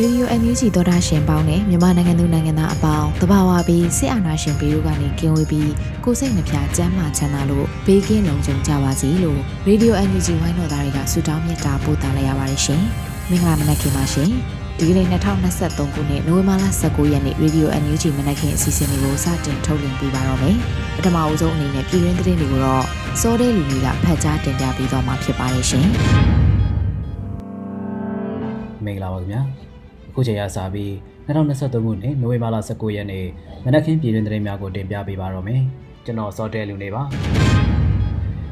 ရေဒီယို NUG သောတာရှင်ပေါင်းနဲ့မြန်မာနိုင်ငံသူနိုင်ငံသားအပေါင်းတဘာဝပြီးစစ်အာဏာရှင်ပြည်တို့ကနေကင်းဝေးပြီးကိုစိတ်နှဖျားစမ်းမချမ်းသာလို့ဘေးကင်းလုံခြုံကြပါစေလို့ရေဒီယို NUG ဝိုင်းတော်သားတွေကဆုတောင်းမေတ္တာပို့သလိုက်ရပါတယ်ရှင်။မင်္ဂလာမနက်ခင်းပါရှင်။ဒီကနေ့2023ခုနှစ်နိုဝင်ဘာလ19ရက်နေ့ရေဒီယို NUG မနက်ခင်းအစီအစဉ်လေးကိုစတင်ထုတ်လွှင့်ပေးပါတော့မယ်။ပထမအဦးဆုံးအနေနဲ့ပြည်တွင်းသတင်းတွေကိုတော့စောတဲ့လူကြီးကဖတ်ကြားတင်ပြပေးသွားမှာဖြစ်ပါတယ်ရှင်။မင်္ဂလာပါခင်ဗျာ။ ခုချိန်ရစပြီး2023ခုနှစ်နိုဝင်ဘာလ19ရက်နေ့မနက်ခင်းပြည်တွင်သတင်းများကိုတင်ပြပေးပါတော့မယ်ကျွန်တော်စောတဲလူနေပါ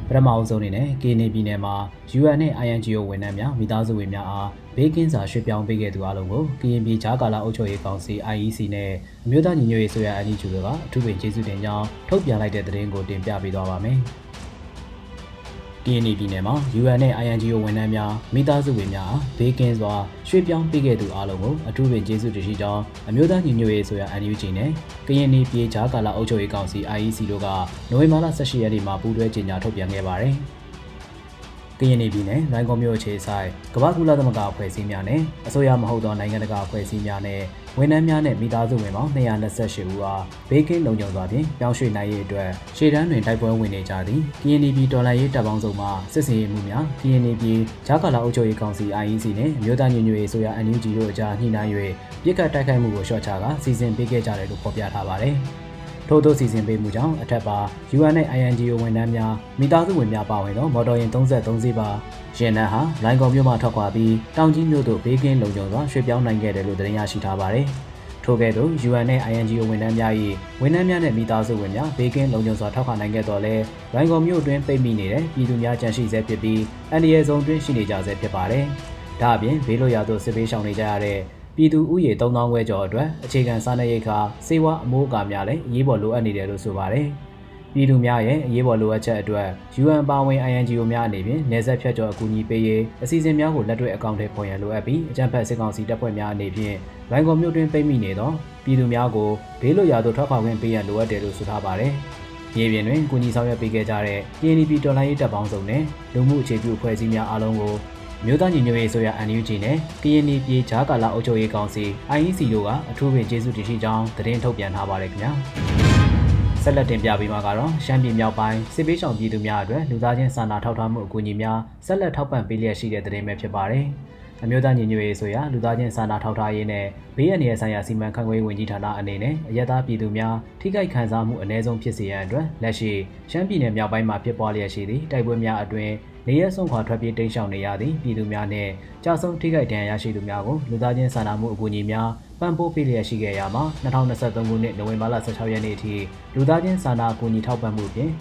ပထမအဆုံးအနေနဲ့ KNY ပြည်နယ်မှာ UN နဲ့ INGO ဝန်ထမ်းများမိသားစုဝင်များအားဘေးကင်းစွာရွှေ့ပြောင်းပေးခဲ့သူအလုံးကို KNY ဂျာကာလာအုပ်ချုပ်ရေးကောင်စီ IEC နဲ့အမျိုးသားညီညွတ်ရေးဆိုရ NGO တို့ကအထူးပင်ကျေးဇူးတင်ကြောင်းထုတ်ပြန်လိုက်တဲ့သတင်းကိုတင်ပြပေးသွားပါမယ်။ DNA ပြည်နယ်မှာ UN နဲ့ INGO ဝန်ထမ်းများမိသားစုဝင်များဘေးကင်းစွာရွှေ့ပြောင်းပေးခဲ့သူအားလုံးကိုအထူးပင်ကျေးဇူးတင်ရှိကြောင်းအမျိုးသားညီညွတ်ရေးဆိုရာ NUG နဲ့ကရင်နီပြည်ခြားကာလအုပ်ချုပ်ရေးကောင်စီ IEC တို့ကနိုဝင်ဘာလ18ရက်နေ့မှာပူးတွဲကြေညာထုတ်ပြန်ခဲ့ပါတယ်။ကရင်ပြည်နယ်ရိုင်းကောမြို့အခြေဆိုင်ကမ္ဘာကုလသမဂ္ဂအဖွဲ့အစည်းများနဲ့အစိုးရမဟုတ်သောနိုင်ငံတကာအဖွဲ့အစည်းများနဲ့ ဝန်ထမ်းများနဲ့မိသားစုဝင်ပေါင်း228ဦးအားဘေးကင်းလုံခြုံစွာဖြင့်ပြောင်းရွှေ့နိုင်ရေးအတွက်ရှေ့တန်းတွင်တိုက်ပွဲဝင်နေကြသည်။ KNB တော်လှန်ရေးတပ်ပေါင်းစုံမှစစ်စင်ရေးမှုများ KNB ဂျာကာလာအုပ်ချုပ်ရေးကောင်စီ IEC နဲ့မြို့သားညညရေးဆိုရ NUG တို့အကြားညှိနှိုင်း၍ပြစ်ခတ်တိုက်ခိုက်မှုကိုလျှော့ချကာစီစဉ်ပေးခဲ့ကြတယ်လို့ဖော်ပြထားပါတယ်။ ထို့သောစီစဉ်ပေးမှုကြောင့်အထက်ပါ UN နဲ့ INGO ဝန်ထမ်းများမိသားစုဝင်များပါဝင်သောမော်တော်ယာဉ်33စီးပါရင်နှန်းဟာလိုင်ကော်မြို့မှထွက်ခွာပြီးတောင်ကြီးမြို့သို့ဘေးကင်းလုံခြုံစွာရွှေ့ပြောင်းနိုင်ခဲ့တယ်လို့သတင်းရရှိထားပါတယ်။ထို့ကဲ့သို့ UN နဲ့ INGO ဝန်ထမ်းများ၏ဝန်ထမ်းများနဲ့မိသားစုဝင်များဘေးကင်းလုံခြုံစွာထောက်ခံနိုင်ခဲ့တော်လဲလိုင်ကော်မြို့တွင်ပိတ်မိနေတဲ့ပြည်သူများကြန့်ရှိဆဲဖြစ်ပြီးအန်ဒီရဲဇုံတွင်ရှိနေကြဆဲဖြစ်ပါတယ်။ဒါအပြင်ဘေးလွတ်ရာသို့စစ်ဘေးရှောင်နေကြရတဲ့ ပြည်သူဥယေ3000ခွဲကျော်အတွက်အခြေခံစားနပ်ရိက္ခာစေဝါအမိုးအကာများလည်းအရေးပေါ်လိုအပ်နေတယ်လို့ဆိုပါတယ်။ပြည်သူများရဲ့အရေးပေါ်လိုအပ်ချက်အတွက် UN ပါဝင် INGO များအနေဖြင့်နေဆက်ဖြတ်ကျော်အကူအညီပေးရေးအစီအစဉ်များကိုလက်တွေ့အကောင့်ထဲပေါ်ရန်လိုအပ်ပြီးအကြံဖက်စစ်ကောင်စီတပ်ဖွဲ့များအနေဖြင့်လိုင်ကော်မြို့တွင်ပိတ်မိနေသောပြည်သူများကိုဘေးလွတ်ရာသို့ထွက်ခွာခွင့်ပေးရန်လိုအပ်တယ်လို့ဆိုထားပါတယ်။မြေပြင်တွင်ကုညီဆောင်ရွက်ပေးခဲ့ကြတဲ့ PNP တော်လိုင်းရေးတပ်ပေါင်းစုံနဲ့လူမှုအခြေပြုအဖွဲ့အစည်းများအားလုံးကို မြို့သားညီညွတ်ရေးဆိုရ NUG နဲ့ကရင်ပြည်ဂျားကာလာအုပ်ချုပ်ရေးကောင်စီ IEC တို့ကအထူးပင်ကျေးဇူးတင်ရှိကြောင်းသတင်းထုတ်ပြန်ထားပါတယ်ခင်ဗျာဆက်လက်တင်ပြပေးမှာကတော့ရှမ်းပြည်မြောက်ပိုင်းစစ်ပေးဆောင်ပြည်သူများအတွက်လူသားချင်းစာနာထောက်ထားမှုအကူအညီများဆက်လက်ထောက်ပံ့ပေးလျက်ရှိတဲ့သတင်းပဲဖြစ်ပါတယ်အမျိုးသားညီညွတ်ရေးဆိုရာလူသားချင်းစာနာထောက်ထားရေးနဲ့ဘေးအန္တရာယ်ဆိုင်ရာစီမံခန့်ခွဲရေးဝန်ကြီးဌာနအနေနဲ့အရက်သားပြည်သူများထိခိုက်ခံစားမှုအ ਨੇ ဆုံးဖြစ်စေရန်အတွက်လက်ရှိရှမ်းပြည်နယ်မြောက်ပိုင်းမှာဖြစ်ပွားလျက်ရှိသည့်တိုက်ပွဲများအတွင် နေရဆုံးခွာထွက်ပြေးတိမ်းရှောင်နေရသည့်ပြည်သူများနဲ့ကြာဆုံးထိခိုက်ဒဏ်ရာရရှိသူများကိုလူသားချင်းစာနာမှုအကူအညီများပံ့ပိုးပေးလျက်ရှိခဲ့ရမှာ2023ခုနှစ်နိုဝင်ဘာလ16ရက်နေ့အထိလူသားချင်းစာနာအကူအညီထောက်ပံ့မှုဖြင့်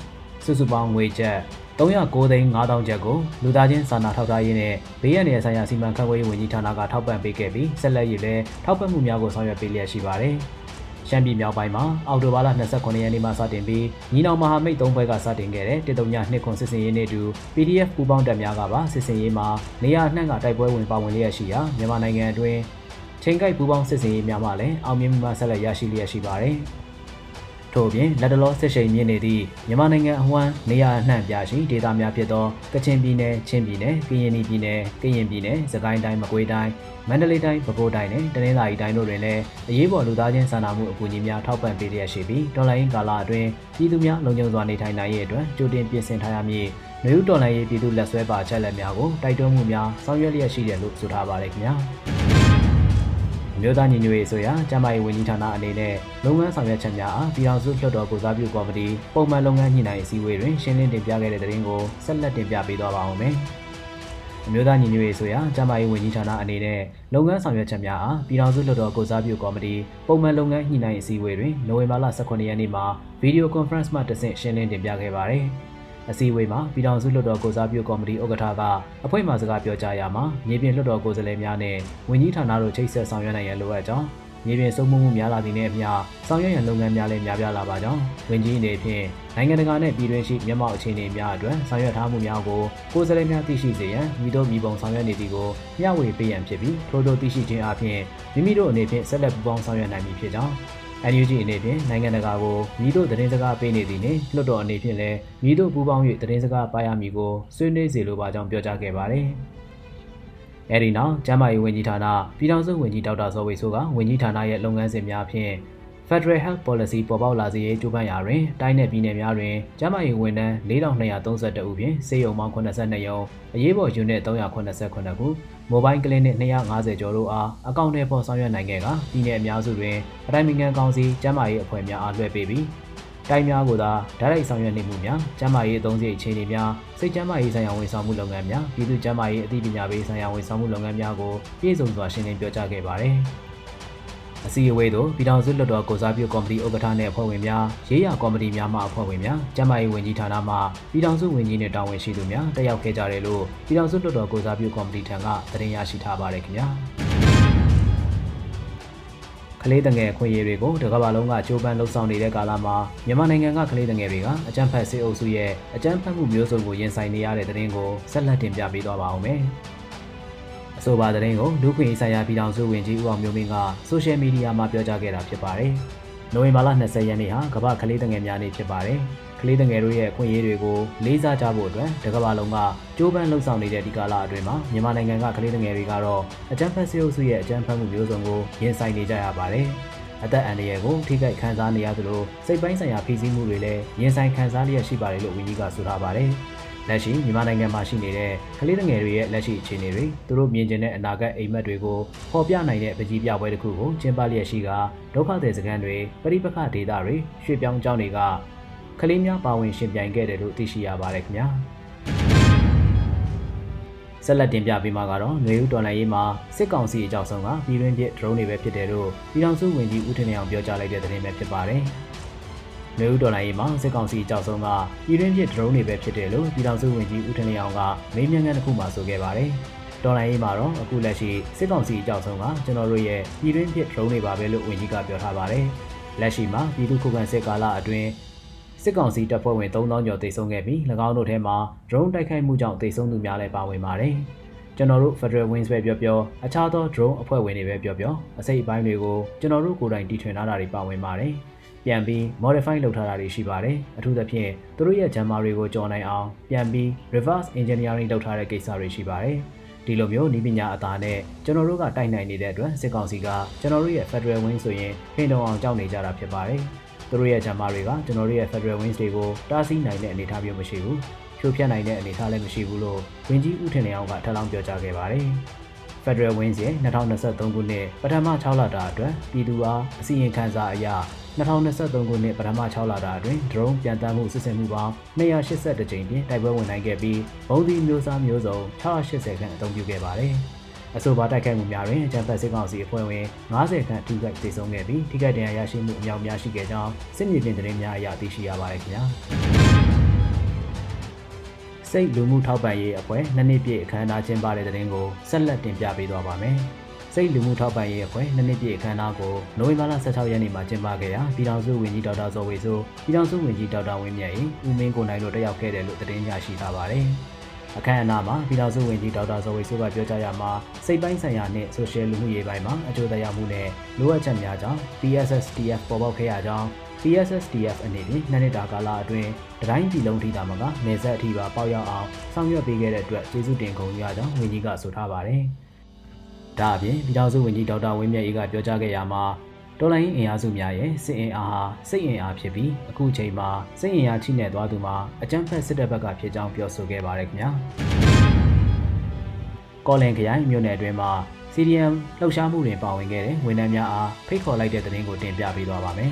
စုစုပေါင်းငွေကျပ်309သိန်း5000ကျပ်ကိုလူသားချင်းစာနာထောက်ထားရေးနဲ့ဘေးရန်နယ်ဆိုင်ရာစီမံခန့်ခွဲရေးဝန်ကြီးဌာနကထောက်ပံ့ပေးခဲ့ပြီးဆက်လက်ရည်လည်းထောက်ပံ့မှုများကိုဆောင်ရွက်ပေးလျက်ရှိပါတယ်။ ရှမ်းပြည်မြောက်ပိုင်းမှာအောက်တိုဘာလ29ရက်နေ့မှစတင်ပြီးညီနောင်မဟာမိတ်၃ဘွဲကစတင်ခဲ့တဲ့တတုံညနှစ်ခွန်စစ်စင်ရေးနေ့တူ PDF ပူးပေါင်းတပ်များကပါစစ်စင်ရေးမှာနေရာနှံ့ကတိုက်ပွဲဝင်ပါဝင်လျက်ရှိရာမြန်မာနိုင်ငံအတွင်းချိန်ကိုက်ပူးပေါင်းစစ်စင်ရေးများမှလည်းအောင်မြင်မှုမှဆက်လက်ရရှိလျက်ရှိပါတယ်။ ထို့အပြင်လက်တလောစစ်ရှိန်မြင့်နေသည့်မြန်မာနိုင်ငံအဝန်းနေရာအနှံ့ပြရှိဒေသများဖြစ်သောကချင်ပြည်နယ်၊ချင်းပြည်နယ်၊ကရင်ပြည်နယ်၊ကရင်ပြည်နယ်၊စကိုင်းတိုင်း၊မကွေးတိုင်း၊မန္တလေးတိုင်း၊ပဲခူးတိုင်းနဲ့တနင်္သာရီတိုင်းတို့တွင်လည်းအရေးပေါ်လူသားချင်းစာနာမှုအကူအညီများထောက်ပံ့ပေးလျက်ရှိပြီးဒေါ်လာရင်းကာလအတွင်းပြည်သူများလုံခြုံစွာနေထိုင်နိုင်ရေးအတွက်ကြိုတင်ပြင်ဆင်ထားရမည်နယူးတော်လိုင်းရေးပြည်သူလက်ဆွဲပါချက်လက်များကိုတိုက်တွန်းမှုများဆောင်ရွက်လျက်ရှိတယ်လို့ဆိုထားပါတယ်ခင်ဗျာအ မျိုးသားညီညွတ်ရေးဆိုရာကျန်းမာရေးဝန်ကြီးဌာနအနေနဲ့လုပ်ငန်းဆောင်ရွက်ချက်များအားပြည်အောင်စုလွှတ်တော်ကိုစားပြုကော်မတီပုံမှန်လုပ်ငန်းညှိနှိုင်းအစည်းအဝေးတွင်ရှင်းလင်းတင်ပြခဲ့တဲ့သတင်းကိုဆက်လက်တင်ပြပေးသွားပါဦးမယ်။အမျိုးသားညီညွတ်ရေးဆိုရာကျန်းမာရေးဝန်ကြီးဌာနအနေနဲ့လုပ်ငန်းဆောင်ရွက်ချက်များအားပြည်ထောင်စုလွှတ်တော်ကိုစားပြုကော်မတီပုံမှန်လုပ်ငန်းညှိနှိုင်းအစည်းအဝေးတွင်နိုဝင်ဘာလ18ရက်နေ့မှာဗီဒီယိုကွန်ဖရင့်မှတဆင့်ရှင်းလင်းတင်ပြခဲ့ပါတယ်။ အစည်းအဝေးမှာပြည်ထောင်စုလွှတ်တော်ကိုစားပြုကော်မတီဥက္ကဋ္ဌကအဖွဲ့မှစကားပြောကြားရာမှာမြေပြင်လွှတ်တော်ကိုယ်စားလှယ်များနဲ့ဝန်ကြီးဌာနတို့ချိတ်ဆက်ဆောင်ရွက်နိုင်ရန်လိုအပ်ကြောင်းမြေပြင်စုံမှုမှုများလာသည့်နဲ့အမျှဆောင်ရွက်ရန်လုပ်ငန်းများလည်းများပြားလာပါကြောင်းဝန်ကြီးအနေဖြင့်နိုင်ငံတကာနဲ့ပြည်တွင်းရှိမြန်မာအခြေအနေများအတွက်ဆောင်ရွက်ထားမှုများကိုကိုယ်စားလှယ်များသိရှိစေရန်မိတို့မိဘုံဆောင်ရွက်နေသည်ကိုမျှဝေပေးရန်ဖြစ်ပြီးထို့သောသိရှိခြင်းအပြင်မိမိတို့အနေဖြင့်ဆက်လက်ပူးပေါင်းဆောင်ရွက်နိုင်မည်ဖြစ်ကြောင်း NUG အနေဖြင့်နိုင်ငံတကာကိုမိတို့သတင်းစကားပေးနေသည်နှင့်လွှတ်တော်အနေဖြင့်လည်းမိတို့ပူးပေါင်း၍သတင်းစကားပါရမည်ကိုဆွေးနွေးစေလိုပါကြောင်းပြောကြားခဲ့ပါတယ်။အဲဒီနောက်ကျန်းမာရေးဝန်ကြီးဌာနပြည်ထောင်စုဝန်ကြီးဒေါက်တာဇော်ဝေဆိုးကဝန်ကြီးဌာနရဲ့လုပ်ငန်းစဉ်များဖြင့် Federal Health Policy ပေါ်ပေါက်လာစေရေးကြိုးပမ်းရာတွင်တိုင်းနယ်ပြည်နယ်များတွင်ကျန်းမာရေးဝန်ထမ်း4232ဦးဖြင့်စေယုံပေါင်း82ရုံအရေးပေါ် unit 389ခုမိုဘိုင်းကလင်းနစ်250ကျော်တို့အားအကောင့်ထဲပေါ်ဆောင်ရွက်နိုင်ခဲ့ကပြည်내အများစုတွင်အတိုင်းအမြန်ကောင်စီကျန်းမာရေးအဖွဲ့များအားလွှဲပေးပြီးတိုင်းများကိုသာဓာတ်ရိုက်ဆောင်ရွက်နေမှုများကျန်းမာရေးအသုံးစရိတ်အခြေအနေများစိတ်ကျန်းမာရေးဆိုင်ရာဝန်ဆောင်မှုလုပ်ငန်းများပြည်သူ့ကျန်းမာရေးအသိပညာပေးဆိုင်ရာဝန်ဆောင်မှုလုပ်ငန်းများကိုပြည့်စုံစွာရှင်းလင်းပြောကြားခဲ့ပါတယ်။ အစည်းအဝေးသို့ပြည်ထောင်စုလွှတ်တော်ကိုစားပြုကော်မတီဥက္ကဋ္ဌနဲ့အဖွဲ့ဝင်များရေးရာကော်မတီများမှအဖွဲ့ဝင်များကျန်းမာရေးဝန်ကြီးဌာနမှပြည်ထောင်စုဝန်ကြီးနဲ့တာဝန်ရှိသူများတက်ရောက်ခဲ့ကြတယ်လို့ပြည်ထောင်စုလွှတ်တော်ကိုစားပြုကော်မတီထံကသတင်းရရှိထားပါတယ်ခင်ဗျာ။ကလေးတငယ်ခွင့်ရေးတွေကိုတကမ္ဘာလုံးကကြိုးပမ်းလှုပ်ဆောင်နေတဲ့ကာလမှာမြန်မာနိုင်ငံကကလေးတငယ်တွေကအကြမ်းဖက်စစ်အုပ်စုရဲ့အကြမ်းဖက်မှုမျိုးစုံကိုရင်ဆိုင်နေရတဲ့တဲ့ရင်ကိုဆက်လက်တင်ပြပေးသွားပါအောင်မယ်။အ ဆိုပါတဲ့ရင်ကိုလူခွင့်ရေးဆိုင်ရာပြည်ထောင်စုဝန်ကြီးဦးအောင်မျိုးမင်းကဆိုရှယ်မီဒီယာမှာပြောကြားခဲ့တာဖြစ်ပါတယ်။နိုဝင်ဘာလ20ရက်နေ့ဟာကမ္ဘာကလေးတငယ်များနေ့ဖြစ်ပါတယ်။ကလေးငယ်တို့ရဲ့အခွင့်အရေးတွေကိုလေးစားကြဖို့အတွက်တကမ္ဘာလုံးကကြိုးပမ်းလှုပ်ဆောင်နေတဲ့ဒီကာလအတွင်းမှာမြန်မာနိုင်ငံကကလေးငယ်တွေကတော့အကြမ်းဖက်ဆဲအုပ်စုရဲ့အကြမ်းဖက်မှုမျိုးစုံကိုရင်ဆိုင်နေကြရပါတယ်။အသက်အန္တရာယ်ကိုထိခိုက်ခံစားနေရသလိုစိတ်ပိုင်းဆိုင်ရာဖိစီးမှုတွေလည်းရင်ဆိုင်ခံစားလျက်ရှိပါတယ်လို့ဝန်ကြီးကဆိုထားပါတယ်။ လက်ရှိမြန်မာနိုင်ငံမှာရှိနေတဲ့ကလေးငယ်တွေရဲ့လက်ရှိအခြေအနေတွေသူတို့မြင်ကျင်တဲ့အနာဂတ်အိမ်မက်တွေကိုဖော်ပြနိုင်တဲ့ပကြီးပြပွဲတစ်ခုကိုကျင်းပလျက်ရှိကဒုက္ခသည်စခန်းတွေပရိပခဒေသတွေရွှေ့ပြောင်းကျောင်းတွေကကလေးများပါဝင်ရှင်ပြိုင်ခဲ့တယ်လို့သိရှိရပါတယ်ခင်ဗျာဆက်လက်တင်ပြပေးမှာကတော့ຫນွေဦးတော်လှန်ရေးမှာစစ်ကောင်စီအကြောင်းဆုံးကပြည်တွင်းပြဒရုန်းတွေပဲဖြစ်တယ်လို့ပြည်ထောင်စုဝန်ကြီးဦးထင်အောင်ပြောကြားလိုက်တဲ့သတင်းပဲဖြစ်ပါတယ်။ နေဦးတော်လိုင်းရေးမှာစစ်ကောင်စီအကြောက်ဆုံးကပြည်တွင်းပြဒရုန်းတွေပဲဖြစ်တယ်လို့ပြည်ထောင်စုဝန်ကြီးဦးထင်အောင်ကမေးမြန်းခန်းတစ်ခုမှဆိုခဲ့ပါတယ်။တော်လိုင်းရေးမှာတော့အခုလက်ရှိစစ်ကောင်စီအကြောက်ဆုံးကကျွန်တော်တို့ရဲ့ပြည်တွင်းပြဒရုန်းတွေပါပဲလို့ဝန်ကြီးကပြောထားပါတယ်။လက်ရှိမှာပြည်သူ့ခုခံစစ်ကာလအတွင်းစစ်ကောင်စီတပ်ဖွဲ့ဝင်3000ကျော်တိတ်ဆုံးခဲ့ပြီး၎င်းတို့ထဲမှာ drone တိုက်ခိုက်မှုကြောင့်တိတ်ဆုံးသူများလည်းပါဝင်ပါတယ်။ကျွန်တော်တို့ Federal Wings ပဲပြောပြောအခြားသော drone အဖွဲ့ဝင်တွေပဲပြောပြောအစိတ်အပိုင်းတွေကိုကျွန်တော်တို့ကိုယ်တိုင်တီထွင်ထားတာတွေပါဝင်ပါတယ်။ ပြန်ပြီး modify လုပ်ထားတာတွေရှိပါတယ်။အထူးသဖြင့်သူတို့ရဲ့ဂျမ်မာတွေကိုကြော်နိုင်အောင်ပြန်ပြီး reverse engineering လုပ်ထားတဲ့ကိစ္စတွေရှိပါတယ်။ဒီလိုမျိုးဤပညာအသာနဲ့ကျွန်တော်တို့ကတိုက်နိုင်နေတဲ့အတွက်စစ်ကောင်စီကကျွန်တော်တို့ရဲ့ Federal Wing ဆိုရင်ဖိနှုံအောင်ကြောက်နေကြတာဖြစ်ပါတယ်။သူတို့ရဲ့ဂျမ်မာတွေကကျွန်တော်တို့ရဲ့ Federal Wings တွေကိုတားဆီးနိုင်တဲ့အနေအထားမျိုးမရှိဘူး။ဖြိုဖျက်နိုင်တဲ့အနေအထားလည်းမရှိဘူးလို့ဝင်းကြီးဦးထင်လျောင်းကထပ်လောင်းပြောကြားခဲ့ပါတယ်။ Federal Wings ရဲ့2023ခုနှစ်ပထမ6လတာအတွက်ပြည်သူအားအစီရင်ခံစာအရ 2023ခုနှစ်ပထမ6လတာအတွင်း drone ပြန်တမ်းမှုစစ်ဆင်မှုပေါင်း282ကြိမ်ဖြင့်တိုက်ပွဲဝင်နိုင်ခဲ့ပြီးဘုံဒီမျိုးစားမျိုးစုံ680ခန့်အသုံးပြုခဲ့ပါတယ်။အဆိုပါတိုက်ခိုက်မှုများတွင်အကြမ်းဖက်စစ်ကောင်စီအဖွဲ့ဝင်90ခန့်ထိခိုက်ဒေဆုံးခဲ့ပြီးထိခိုက်ဒဏ်ရာရရှိမှုအများများရှိခဲ့ကြောင်းစစ်မြေပြင်သတင်းများအရသိရှိရပါတယ်ခင်ဗျာစိတ်လူမှုထောက်ပံ့ရေးအဖွဲ့နှစ်နှစ်ပြည့်အခမ်းအနားကျင်းပတဲ့တဲ့တင်ကိုဆက်လက်တင်ပြပေးသွားပါမယ်။ စိတ်လူမှုထောက်ပံ့ရေးအဖွဲ့နှစ်နှစ်ပြည့်အခမ်းအနားကိုနိုဝင်ဘာလ16ရက်နေ့မှာကျင်းပခဲ့ရာပြည်ထောင်စုဝန်ကြီးဒေါက်တာဇော်ဝေဆိုပြည်ထောင်စုဝန်ကြီးဒေါက်တာဝင်းမြတ်၏ဦးမင်းကိုနိုင်တို့တက်ရောက်ခဲ့တယ်လို့သတင်းရရှိထားပါတယ်။အခမ်းအနားမှာပြည်ထောင်စုဝန်ကြီးဒေါက်တာဇော်ဝေဆိုးကပြောကြားရမှာစိတ်ပိုင်းဆိုင်ရာနဲ့ဆိုရှယ်လူမှုရေးပိုင်းမှာအကျိုးသက်ရောက်မှုနဲ့လိုအပ်ချက်များကြောင့် PSSTF ပေါ်ပေါက်ခဲ့ရကြောင်း PSSTF အနေနဲ့နှစ်နှစ်တာကာလအတွင်းတတိုင်းပြည်လုံးထိတာမှာကနေဆက်အထိပါပေါက်ရောက်အောင်ဆောင်ရွက်ပေးခဲ့တဲ့အတွက်ကျေးဇူးတင်ကုန်ရကြောင်းဝန်ကြီးကဆိုထားပါတယ်။ ဒါအပြင်ပြည်ထောင်စုဝန်ကြီးဒေါက်တာဝင်းမြတ်အေးကပြောကြားခဲ့ရမှာတော်လိုင်းအင်အားစုများရဲ့စစ်အင်အားဟာစိတ်အင်အားဖြစ်ပြီးအခုချိန်မှာစိတ်အင်အားချိနဲ့သွားသူမှာအကြမ်းဖက်စစ်တပ်ဘက်ကဖြစ်ကြောင်းပြောဆိုခဲ့ပါတယ်ခင်ဗျာကောလင်ခရိုင်မြို့နယ်အတွင်းမှာ CDM လှုပ်ရှားမှုတွင်ပါဝင်ခဲ့တဲ့ဝန်ထမ်းများအားဖိတ်ခေါ်လိုက်တဲ့သတင်းကိုတင်ပြပေးသွားပါမယ်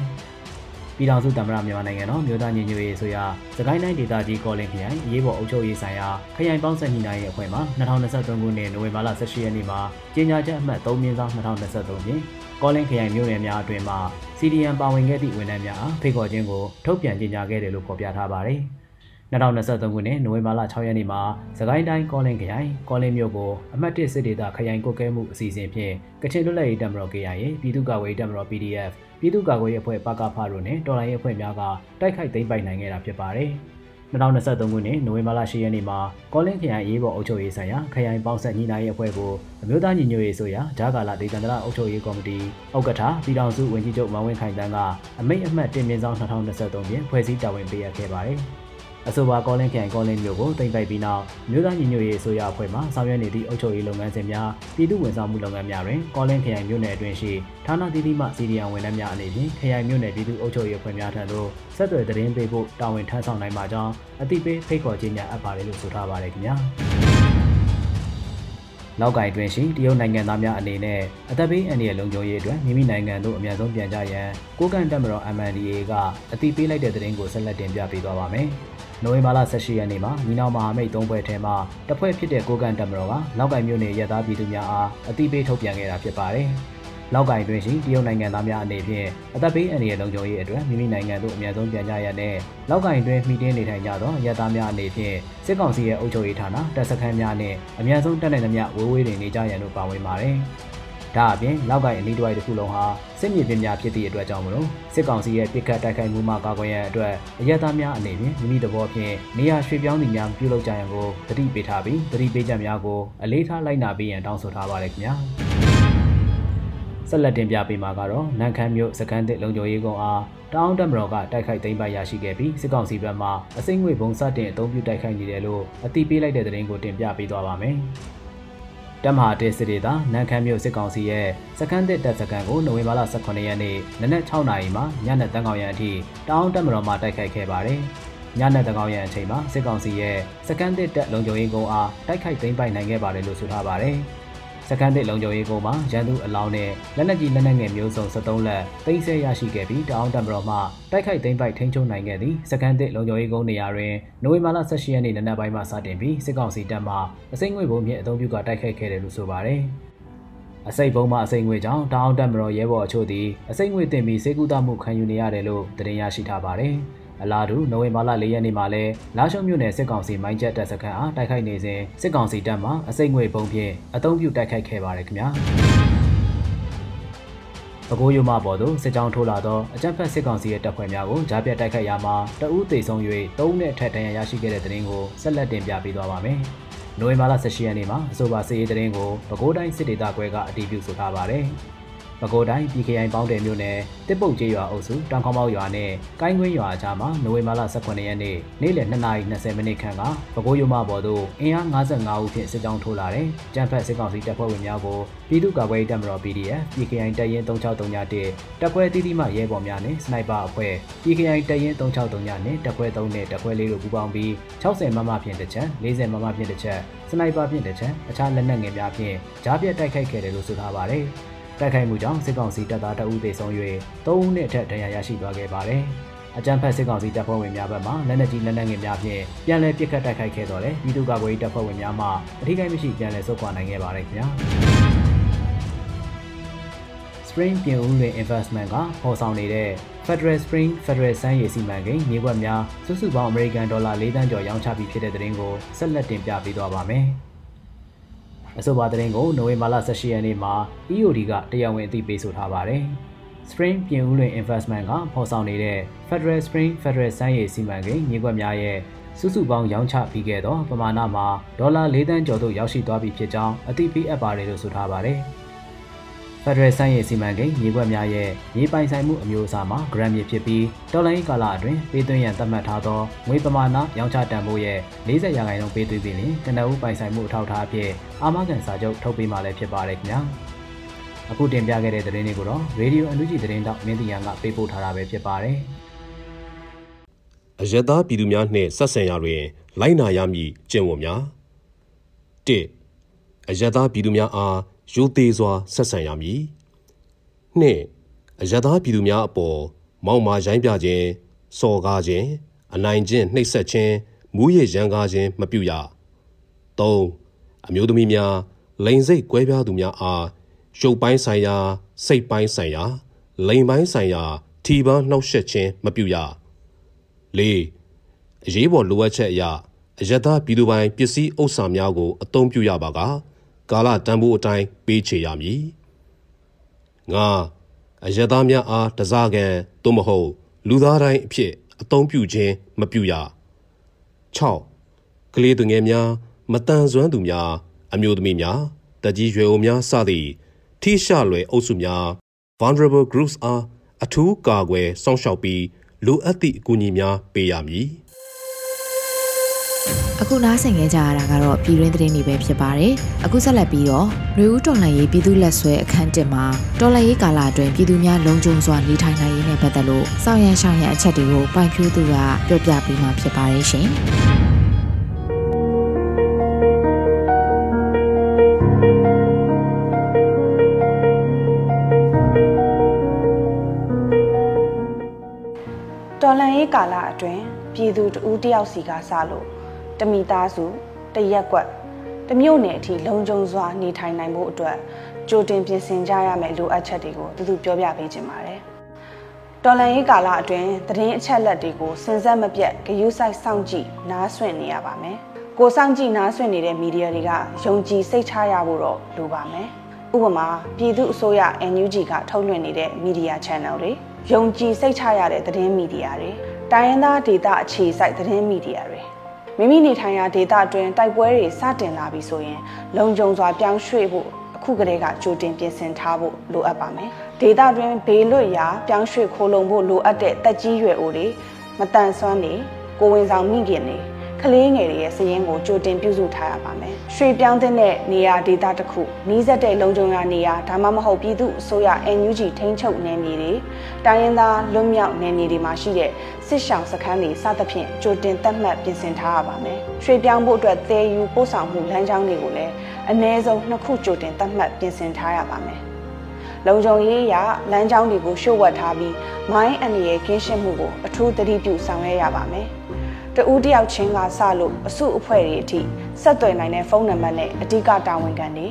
ပြည်ထောင်စုသမ္မတမြန်မာနိုင်ငံတော်မြို့သားညီညွတ်ရေးဆိုရာစကိုင်းတိုင်းဒေသကြီးကောလင်ခရိုင်အရေးပေါ်အုပ်ချုပ်ရေးဆိုင်ရာခရိုင်ပေါင်းဆက်ညှိနှိုင်းရေးအဖွဲ့မှ2023ခုနှစ်နိုဝင်ဘာလ18ရက်နေ့မှာကြေညာချက်အမှတ်3မြင်းဆောင်2023ဖြင့်ကောလင်ခရိုင်မြို့နယ်များအတွင်းမှာ CDM ပါဝင်ခဲ့သည့်ဝန်ထမ်းများအားဖိတ်ခေါ်ခြင်းကိုထုတ်ပြန်ကြေညာခဲ့တယ်လို့ဖော်ပြထားပါတယ်။2023ခုနှစ်နိုဝင်ဘာလ6ရက်နေ့မှာစကိုင်းတိုင်းကောလင်းခရိုင်ကောလင်းမြို့ကိုအမှတ်1စစ်ဒေသခရိုင်ကုတ်ကဲမှုအစီအစဉ်ဖြင့်ကချင်လွတ်လပ်ရေးတပ်မတော် KIA ပြည်သူ့ကာကွယ်ရေးတပ်မတော် PDF ပြည်သူ့ကာကွယ်ရေးအဖွဲ့ပကဖတို့နဲ့တော်လှန်ရေးအဖွဲ့များကတိုက်ခိုက်သိမ်းပိုက်နိုင်ခဲ့တာဖြစ်ပါတယ်။2023ခုနှစ်နိုဝင်ဘာလ10ရက်နေ့မှာကောလင်းခရိုင်ရေးပေါ်အုပ်ချုပ်ရေးဆိုင်ရာခရိုင်ပေါင်းဆက်ညီနိုင်ရေးအဖွဲ့ကိုအမျိုးသားညီညွတ်ရေးဆိုရာဂျာကာလာဒေသန္တရအုပ်ချုပ်ရေးကော်မတီဥက္ကဋ္ဌပြည်ထောင်စုဝန်ကြီးချုပ်မန်ဝင်းခိုင်တန်းကအမိန့်အမှတ်တင်မြင့်ဆောင်2023ဖြင့်ဖွဲ့စည်းတာဝန်ပေးအပ်ခဲ့ပါတယ်။ အဆိုပါကောလင်းခရိုင်ကောလင်းမြို့ကိုတင်ပိုက်ပြီးနောက်မြို့သားညီညွတ်ရေးအစိုးရအဖွဲ့မှဆောင်ရွက်နေသည့်အုပ်ချုပ်ရေးလုပ်ငန်းစဉ်များပြည်သူ့ဝန်ဆောင်မှုလုပ်ငန်းများတွင်ကောလင်းခရိုင်မြို့နယ်အတွင်းရှိဌာနသီးသီးမှစီဒီအံဝန်ထမ်းများအနေဖြင့်ခရိုင်မြို့နယ်ပြည်သူ့အုပ်ချုပ်ရေးအဖွဲ့များထံသို့ဆက်သွယ်သတင်းပေးဖို့တာဝန်ထမ်းဆောင်နိုင်ပါကြောင်းအသိပေးဖိတ်ခေါ်ခြင်းများအပ်ပါတယ်လို့ဆိုထားပါတယ်ခင်ဗျာ နောက်ကိုင်တွင်ရှိတရုတ်နိုင်ငံသားများအနေနဲ့အသက်ဘေးအန္တရာယ်လုံခြုံရေးအတွက်မိမိနိုင်ငံသို့အမြန်ဆုံးပြန်ကြရန်ကိုကန်တက်မတော် MNDA ကအသိပေးလိုက်တဲ့သတင်းကိုဆက်လက်တင်ပြပေးသွားပါမယ်။နိုဝင်ဘာလ18ရက်နေ့မှာညီနောင်မဟာမိတ်၃ဖွဲ့ထဲမှတစ်ဖွဲ့ဖြစ်တဲ့ကိုကန်တမတော်ကလောက်ကိုင်မြို့နယ်ရသားပြည်သူများအားအသိပေးထုတ်ပြန်ခဲ့တာဖြစ်ပါတယ်။ လောက်ကိုင်တွင်ရှိတရုတ်နိုင်ငံသားများအနေဖြင့်အသက်ဘေးအန္တရာယ်လုံခြုံရေးအတွက်မိမိနိုင်ငံသို့အများဆုံးပြန်ကြရတဲ့လောက်ကိုင်တွင်မှီတင်းနေထိုင်ကြသောရသားများအနေဖြင့်စစ်ကောင်စီရဲ့အုပ်ချုပ်ရေးဌာနတပ်စခန်းများနဲ့အများဆုံးတက်နိုင်သမျှဝေးဝေးတွင်နေကြရန်တို့ပါဝင်ပါတယ်။ဒါအပြင်လောက်ကိုင်အနီးတစ်ဝိုက်တစ်ခုလုံးဟာစစ်မြေပြင်များဖြစ်သည့်အတွက်ကြောင့်မလို့စစ်ကောင်စီရဲ့ပစ်ခတ်တိုက်ခိုက်မှုမှကာကွယ်ရန်အတွက်အရက်သားများအနေဖြင့်မိမိသဘောဖြင့်နေရာရွှေ့ပြောင်းသူများပြုလုပ်ကြရန်ကိုတတိပေးထားပြီးတတိပေးချက်များကိုအလေးထားလိုက်နာပေးရန်တောင်းဆိုထားပါတယ်ခင်ဗျာ ဆက်လက်တင်ပြပေးမှာကတော့နန်ခမ်းမြို့စကန်တစ်လုံခြုံရေးကုန်းအားတောင်းတမတော်ကတိုက်ခိုက်သိမ်းပိုက်ရရှိခဲ့ပြီးစစ်ကောင်စီဘက်မှအစိမ့်ငွေဘုံစတင်အသုံးပြုတိုက်ခိုက်နေတယ်လို့အသိပေးလိုက်တဲ့သတင်းကိုတင်ပြပေးသွားပါမယ်။တမဟာတေစစ်ဒေတာနန်ခမ်းမြို့စစ်ကောင်စီရဲ့စကန်တစ်တပ်စကန်ကိုနိုဝင်ဘာလ18ရက်နေ့နနက်6နာရီမှာညနေတန်းကောင်ရံအထိတောင်းတက်မတော်မှတိုက်ခိုက်ခဲ့ပါတယ်။ညနေတန်းကောင်ရံအချိန်မှာစစ်ကောင်စီရဲ့စကန်တစ်တပ်လုံခြုံရေးကုန်းအားတိုက်ခိုက်သိမ်းပိုက်နိုင်ခဲ့ပါတယ်လို့ဆိုထားပါတယ်။ စကန်တစ်လုံခြုံရေးကုန်းမှာရန်သူအလောင်းနဲ့လက်နက်ကြီးလက်နက်ငယ်မျိုးစုံ73လက်သိမ်းဆည်းရရှိခဲ့ပြီးတအောင်တံမတော်မှတိုက်ခိုက်သိမ်းပိုက်ထိန်းချုပ်နိုင်ခဲ့သည့်စကန်တစ်လုံခြုံရေးကုန်းနေရာတွင်နိုဝင်ဘာလ18ရက်နေ့နံနက်ပိုင်းမှစတင်ပြီးစစ်ကောင်စီတပ်မှအစိမ့်ငွေဘုံဖြင့်အုံပြုကတိုက်ခိုက်ခဲ့တယ်လို့ဆိုပါတယ်။အစိတ်ဘုံမှအစိတ်ငွေကြောင့်တောင်တက်မတော်ရဲဘော်အချို့သည်အစိတ်ငွေတင်ပြီးစေကူတာမှုခံယူနေရတယ်လို့သတင်းရရှိထားပါတယ်။ အလားတူနိုဝင်ဘာလ၄ရက်နေ့မှာလဲလာရှုံမြို့နယ်စစ်ကောင်စီမိုင်းချက်တပ်စခန်းအားတိုက်ခိုက်နေစဉ်စစ်ကောင်စီတပ်မှအစိတ်ငွေပုံဖြင့်အုံပြုတိုက်ခိုက်ခဲ့ပါတယ်ခင်ဗျာပဲခူးရုံမပေါ်သို့စစ်ကြောင်းထိုးလာသောအကြမ်းဖက်စစ်ကောင်စီရဲ့တပ်ဖွဲ့များကိုကြားပြတ်တိုက်ခိုက်ရာမှာတအူးသေဆုံး၍၃နှစ်ထက်တန်ရရရှိခဲ့တဲ့တဲ့ရင်ကိုဆက်လက်တင်ပြပေးသွားပါမယ်။နိုဝင်ဘာလ18ရက်နေ့မှာအဆိုပါစစ်ရေးတဲ့ရင်ကိုပဲခူးတိုင်းစစ်ဒေသခွဲကအတည်ပြုဆိုထားပါတယ်။ ပဲခူးတိုင်းပြည်ခရိုင်ပေါင်းတယ်မြို့နယ်တစ်ပုတ်ကျေးရွာအုပ်စုတောင်ခေါမောက်ရွာနဲ့ကိုင်းကွင်းရွာအကြားမှာနိုဝင်ဘာလ18ရက်နေ့နေ့လယ်2:20မိနစ်ခန့်ကပဲခူးရုံမပေါ်သို့အင်အား55ဦးဖြင့်စစ်ကြောင်းထိုးလာတဲ့ကြံဖက်စစ်ကောင်စီတပ်ဖွဲ့ဝင်များကိုပြည်သူ့ကာကွယ်ရေးတပ်မတော် PDF ပြည်ခရိုင်တပ်ရင်း3631တပ်ဖွဲ့အသီးသီးမှရဲဘော်များနဲ့စနိုက်ပါအဖွဲ့ပြည်ခရိုင်တပ်ရင်း3639နဲ့တပ်ဖွဲ့3နဲ့တပ်ဖွဲ့4တို့ပူးပေါင်းပြီး60မမဖြင့်တစ်ချက်40မမဖြင့်တစ်ချက်စနိုက်ပါဖြင့်တစ်ချက်အခြားလက်နက်ငယ်များဖြင့်ကြားပြတ်တိုက်ခိုက်ခဲ့တယ်လို့ဆိုထားပါတယ်။ တိုက်ခိုက်မှုကြောင့်စစ်ကောင်စီတပ်သားတအုပ်သေဆုံး၍၃ဦးနဲ့အထက်ဒဏ်ရာရရှိသွားခဲ့ပါတယ်။အကြမ်းဖက်စစ်ကောင်စီတပ်ဖွဲ့ဝင်များဘက်မှလက်နက်ကြီးလက်နက်ငယ်များဖြင့်ပြန်လည်ပစ်ခတ်တိုက်ခိုက်ခဲ့တော့လေပြည်သူ့ကာကွယ်ရေးတပ်ဖွဲ့ဝင်များမှအထိကိမရှိပြန်လည်ဆုတ်ခွာနိုင်ခဲ့ပါတယ်ခင်ဗျာ။ Spring ပြင်ဦးလွင် Investment ကပေါ်ဆောင်နေတဲ့ Federal Spring Federal စမ်းရည်စီမံကိန်းမြေကွက်များစုစုပေါင်းအမေရိကန်ဒေါ်လာ၄တန်းကျော်ရောင်းချပြီးဖြစ်တဲ့တဲ့ရင်ကိုဆက်လက်တင်ပြပေးသွားပါမယ်။ အဆိုပါသတင်းကိုနိုဝင်ဘာလ18ရက်နေ့မှာ EOD ကတရားဝင်အသိပေးဆိုထားပါတယ်။ Spring ပြင်ဦးလွင် Investment ကဖော်ဆောင်နေတဲ့ Federal Spring Federal စမ်းရည်စီမံကိန်းမြေကွက်များရဲ့စုစုပေါင်းရောင်းချပြီးခဲ့သောပမာဏမှာဒေါ်လာ၄တန်းကျော်သို့ရောက်ရှိသွားပြီဖြစ်ကြောင်းအသိပေးအပ်ပါတယ်လို့ဆိုထားပါတယ်။ ဖက်ဒရယ်ဆိုင်ရဲ့စီမံကိန်းမြေကွက်များရဲ့မြေပိုင်ဆိုင်မှုအမျိုးအစားမှာဂရမ်မြေဖြစ်ပြီးဒေါ်လာရေးကာလအတွင်းပေးသွင်းရန်သတ်မှတ်ထားသောငွေပမာဏရောင်းချတန်ဖိုးရဲ့40ရာခိုင်နှုန်းပေးသွင်းပြီးလျှင်ကနအူးပိုင်ဆိုင်မှုအထောက်အထားအဖြစ်အာမခံစာချုပ်ထုတ်ပေးမှလည်းဖြစ်ပါတယ်ခင်ဗျာအခုတင်ပြခဲ့တဲ့သတင်းတွေကိုတော့ Radio အန်ယူဂျီသတင်းတောက်မင်းတီယန်ကပေးပို့ထားတာပဲဖြစ်ပါတယ်အယက်သားပြည်သူများနှင့်ဆက်ဆံရာတွင် လိုက်နာရမည့်ကျင့်ဝတ်များ၁အယက်သားပြည်သူများအား ရိုသေစွာဆက်ဆံရမည်၂အယက်သားပြည်သူများအပေါ်မောက်မာရိုင်းပြခြင်းစော်ကားခြင်းအနိုင်ကျင့်နှိပ်စက်ခြင်းမူးယစ်ရန်ကားခြင်းမပြုရ၃အမျိုးသမီးများလိန်စိတ်ကွဲပြားသူများအားရုပ်ပိုင်းဆိုင်ရာစိတ်ပိုင်းဆိုင်ရာလိန်ပိုင်းဆိုင်ရာထီပန်းနှောက်ယှက်ခြင်းမပြုရ၄အရေးပေါ်လိုအပ်ချက်အရအယက်သားပြည်သူပိုင်ပစ္စည်းဥစ္စာများကိုအသုံးပြုရပါက ကာလတန်ဖိုးအတိုင်းပေးချေရမည်၅အယက်သားများအားတစားကန်သို့မဟုတ် လူသားတိုင်းအဖြစ်အသုံးပြုခြင်းမပြုရ6ကလေးသူငယ်များမတန်ဆွမ်းသူများအမျိုးသမီးများတကြီးရွယ်အိုများစသည့်ထိရှလွယ်အုပ်စုများ vulnerable groups အားအထူးကာကွယ်စောင့်ရှောက်ပြီးလိုအပ်သည့်အကူအညီများပေးရမည် အခုနားဆင်ခဲ့ကြရတာကတော့ပြည်တွင်းသတင်းတွေပဲဖြစ်ပါတယ်။အခုဆက်လက်ပြီးတော့နှွေဦးတော်လှန်ရေးပြည်သူလက်ဆွဲအခန်းတစ်မှာတော်လှန်ရေးကာလအတွင်းပြည်သူများလုံခြုံစွာနေထိုင်နိုင်ရေးနဲ့ပတ်သက်လို့စောင့်ရန်ရှောင်ရန်အချက်တွေကိုပိုင်ဖြိုးသူကပြောပြပေးမှာဖြစ်ပါတယ်ရှင်။တော်လန်ရေးကာလအတွင်းပြည်သူတဦးတယောက်စီကစလို့ တမိသားစုတရက်ကွက်တမျိုးနယ်အထိလုံခြုံစွာနေထိုင်နိုင်ဖို့အတွက်ကြိုတင်ပြင်ဆင်ကြရမယ့်လိုအပ်ချက်တွေကိုသူသူပြောပြပေးခြင်းပါတယ်။တော်လန်ရေးကာလအတွင်းသတင်းအချက်လက်တွေကိုစင်စက်မပြတ်ဂယုစိုက်စောင့်ကြည့်နားဆွင့်နေရပါမယ်။ကိုစောင့်ကြည့်နားဆွင့်နေတဲ့မီဒီယာတွေကယုံကြည်စိတ်ချရဖို့တော့လိုပါမယ်။ဥပမာပြည်သူအစိုးရ NUG ကထုတ်လွှင့်နေတဲ့မီဒီယာ channel တွေယုံကြည်စိတ်ချရတဲ့သတင်းမီဒီယာတွေတိုင်းရင်းသားဒေသအခြေစိုက်သတင်းမီဒီယာတွေ မိမိနေထိုင်ရာဒေသအတွင်းတိုက်ပွဲတွေစတင်လာပြီဆိုရင် လုံခြုံစွာပြောင်းရွှေ့ဖို့အခုကတည်းကကြိုတင်ပြင်ဆင်ထားဖို့လိုအပ်ပါမယ်။ဒေသတွင်းဘေးလွတ်ရာပြောင်းရွှေ့ခိုးလုံဖို့လိုအပ်တဲ့တက်ကြီးရွယ်အိုတွေမတန်ဆွမ်းနေကိုဝင်ဆောင်မိခင်တွေကလေးငယ်တွေရဲ့စည်ရင်းကိုကြိုတင်ပြုစုထားရပါမယ်။ရွှေပြောင်းတဲ့နေရာဒေသတစ်ခုနီးစပ်တဲ့လုံခြုံရာနေရာဒါမှမဟုတ်ပြည်သူအစိုးရ NUG ထိန်းချုပ်နယ်မြေတွေတိုင်းရင်းသားလွတ်မြောက်နယ်မြေတွေမှာရှိတဲ့ စစ်ရှောင်စခန်းတွေစသဖြင့်ကြိုတင်သတ်မှတ်ပြင်ဆင်ထားရပါမယ်။ရွှေပြောင်းဖို့အတွက်သယ်ယူပို့ဆောင်မှုလမ်းကြောင်းတွေကိုလည်းအနည်းဆုံးနှစ်ခုကြိုတင်သတ်မှတ်ပြင်ဆင်ထားရပါမယ်။လုံခြုံရေးအရလမ်းကြောင်းတွေကိုရှုပ်ဝက်ထားပြီးမိုင်းအန္တရာယ်ကင်းရှင်းမှုကိုအထူးသတိပြုဆောင်ရွက်ရပါမယ်။တဦးတယောက်ချင်းကစလို့အစုအဖွဲ့တွေအထိဆက်သွယ်နိုင်တဲ့ဖုန်းနံပါတ်နဲ့အဓိကတာဝန်ခံတွေ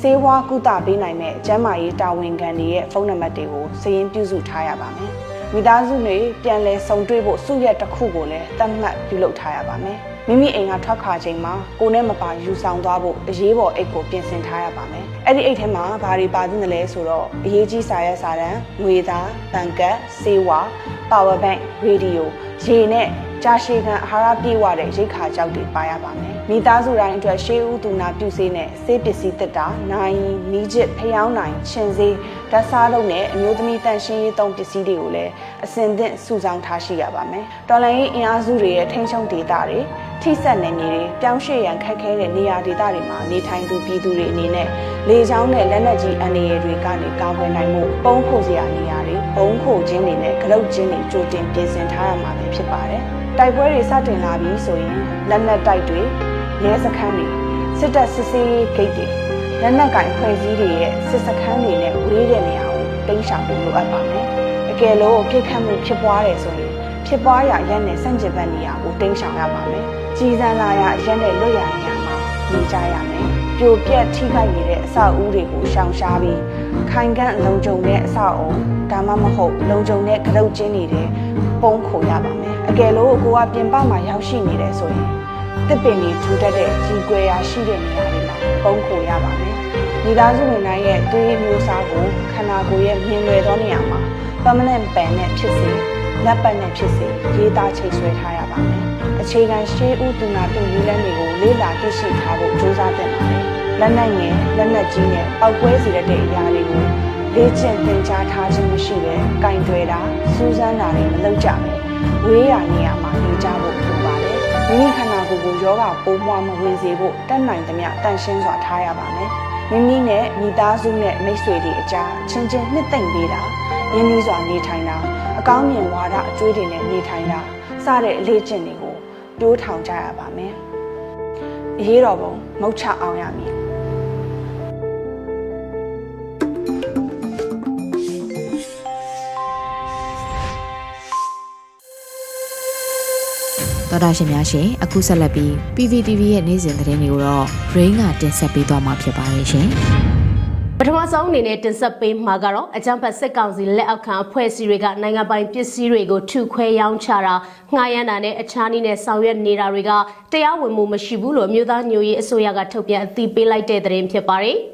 စေဝါကုသပေးနိုင်မဲ့ကျန်းမာရေးတာဝန်ခံတွေရဲ့ဖုန်းနံပါတ်တွေကိုစည်ရင်းပြုစုထားရပါမယ်။ မိသားစုတွေပြန်လည်ဆုံတွေ့ဖို့စုရက်တစ်ခုကိုလည်းသတ်မှတ်ပြုလုပ်ထားရပါမယ်။မိမိအိမ်ကထွက်ခွာချိန်မှာကိုနဲ့မပါယူဆောင်သွားဖို့အရေးပေါ်အိတ်ကိုပြင်ဆင်ထားရပါမယ်။အဲ့ဒီအိတ်ထဲမှာဘာတွေပါသင့်တယ်လဲဆိုတော့အရေးကြီးစာရွက်စာတမ်း၊ငွေသား၊ဘဏ်ကတ်၊စေဝါ၊ power bank ၊ရေဒီယိုရေနဲ့ကြာရှည်ခံအာဟာရပြည့်ဝတဲ့ရိတ်ခါကြောက်တွေပါရပါမယ်။မိသားစုတိုင်းအတွက်ရှေးဦးသူနာပြုဆေးနဲ့ဆေးပစ္စည်းတက်တာ၊နိုင်မီးချစ်ဖျောင်းနိုင်ခြင်ဆေးဓာတ်စားလုံးနဲ့အမျိုးသမီးတန်ရှင်းရေးသုံးပစ္စည်းတွေကိုလည်းအစင်သင့်စုဆောင်းထားရှိရပါမယ်။တော်လိုင်းရေးအင်အားစုတွေရဲ့ထိန်းချုပ်ဒေသတွေထိစက်နယ်မြေတွေပြောင်းရွှေ့ရန်ခက်ခဲတဲ့နေရာဒေသတွေမှာနေထိုင်သူပြည်သူတွေအနေနဲ့လေကြောင်းနဲ့လက်နက်ကြီးအန္တရာယ်တွေကနေကာကွယ်နိုင်မှုပုံခိုစရာနေရာတွေဘုံခိုခြင်းတွေနဲ့ကလုတ်ခြင်းတွေကြိုတင်ပြင်ဆင်ထားရမှာဖြစ်ပါတယ်။တိုက်ပွဲတွေစတင်လာပြီဆိုရင်လက်နက်တိုက်တွေ ရဲစခန်းတွေစစ်တပ်စစ်ဆေးရေးဂိတ်တွေလက်နက်ကင်ဖွဲ့စည်းတွေရဲ့စစ်စခန်းတွေနဲ့ဝေးတဲ့နေရာကိုတိမ်းရှောင်ဖို့လိုအပ်ပါမယ်။အကယ်လို့ပြစ်ခတ်မှုဖြစ်ပွားတယ်ဆိုရင်ဖြစ်ပွားရာရက်နဲ့ဆန့်ကျင်ဘက်နေရာကိုတိမ်းရှောင်ရပါမယ်။ကြီးစံလာရာရက်နဲ့လွတ်ရာနေရာမှာနေကြရမယ်။ပြိုပြက်ထိခိုက်နေတဲ့အဆောက်အဦတွေကိုရှောင်ရှားပြီးခိုင်ကန့်လုံခြုံတဲ့အဆောက်အဦဒါမှမဟုတ်လုံခြုံတဲ့ကရုတ်ကျင်းတွေပုံခိုရပါမယ်အကယ်လို့ကိုကပြင်ပမှာရောက်ရှိနေတယ်ဆိုရင် တစ်ပင်ကြီးထူထပ်တဲ့ကြီးကွယ်ရာရှိတဲ့နေရာတွေမှာပုံခိုရပါမယ်မိသားစုဝင်တိုင်းရဲ့သွေးမျိုးစားကိုခန္ဓာကိုယ်ရဲ့မြင်လွယ်သောနေရာမှာ permanent pen နဲ့ဖြစ်စေလက်ပတ်နဲ့ဖြစ်စေရေးသားချိတ်ဆွဲထားရပါမယ်အခြေခံရှေးဥတူနာပြုနည်းလမ်းတွေကိုလေ့လာသိရှိထားဖို့ကြိုးစားသင့်ပါတယ်လက်နက်ငယ်လက်နက်ကြီးနဲ့ပောက်ကွဲစေတဲ့အရာတွေကိုလေ့ကျင့်သင်ကြားထားခြင်းမရှိဘဲကင်တွယ်တာစူးစမ်းတာတွေမလုပ်ကြပဲဝေးရာနေရာမှာနေကြဖို့လိုပါတယ်မိမိခန္ဓာ ကိုယ်ကိုယောဂပိုးမွှားမဝင်စေဖို့တတ်နိုင်သမျှတန်ရှင်းစွာထားရပါမယ်မိမိနဲ့မိသားစုနဲ့မိတ်ဆွေတွေအကြားချင်းချင်းနှစ်သိမ့်ပေးတာရင်းနှီးစွာနေထိုင်တာအကောင်းမြင်ဝါဒအကျွေးတွေနဲ့နေထိုင်တာစတဲ့အလေးကျင့်တွေကိုတိုးထောင်ကြရပါမယ်။အရေးတော်ပုံမုတ်ချအောင်ရမည် တော်တာရှင်များရှင်အခုဆက်လက်ပြီး PVTV ရဲ့နေ့စဉ်သတင်းတွေကိုတော့ Brain ကတင်ဆက်ပေးသွားမှာဖြစ်ပါရဲ့ရှင်ပထမဆုံးအနေနဲ့တင်ဆက်ပေးမှာကတော့အကြံဖတ်စစ်ကောင်စီလက်အောက်ခံအဖွဲ့အစည်းတွေကနိုင်ငံပိုင်ပစ္စည်းတွေကိုထုခွဲရောင်းချတာငှားရမ်းတာနဲ့အခြားနည်းနဲ့ဆောင်ရွက်နေတာတွေကတရားဝင်မှုမရှိဘူးလို့မြို့သားညိုရေးအစိုးရကထုတ်ပြန်အသိပေးလိုက်တဲ့သတင်းဖြစ်ပါတယ်။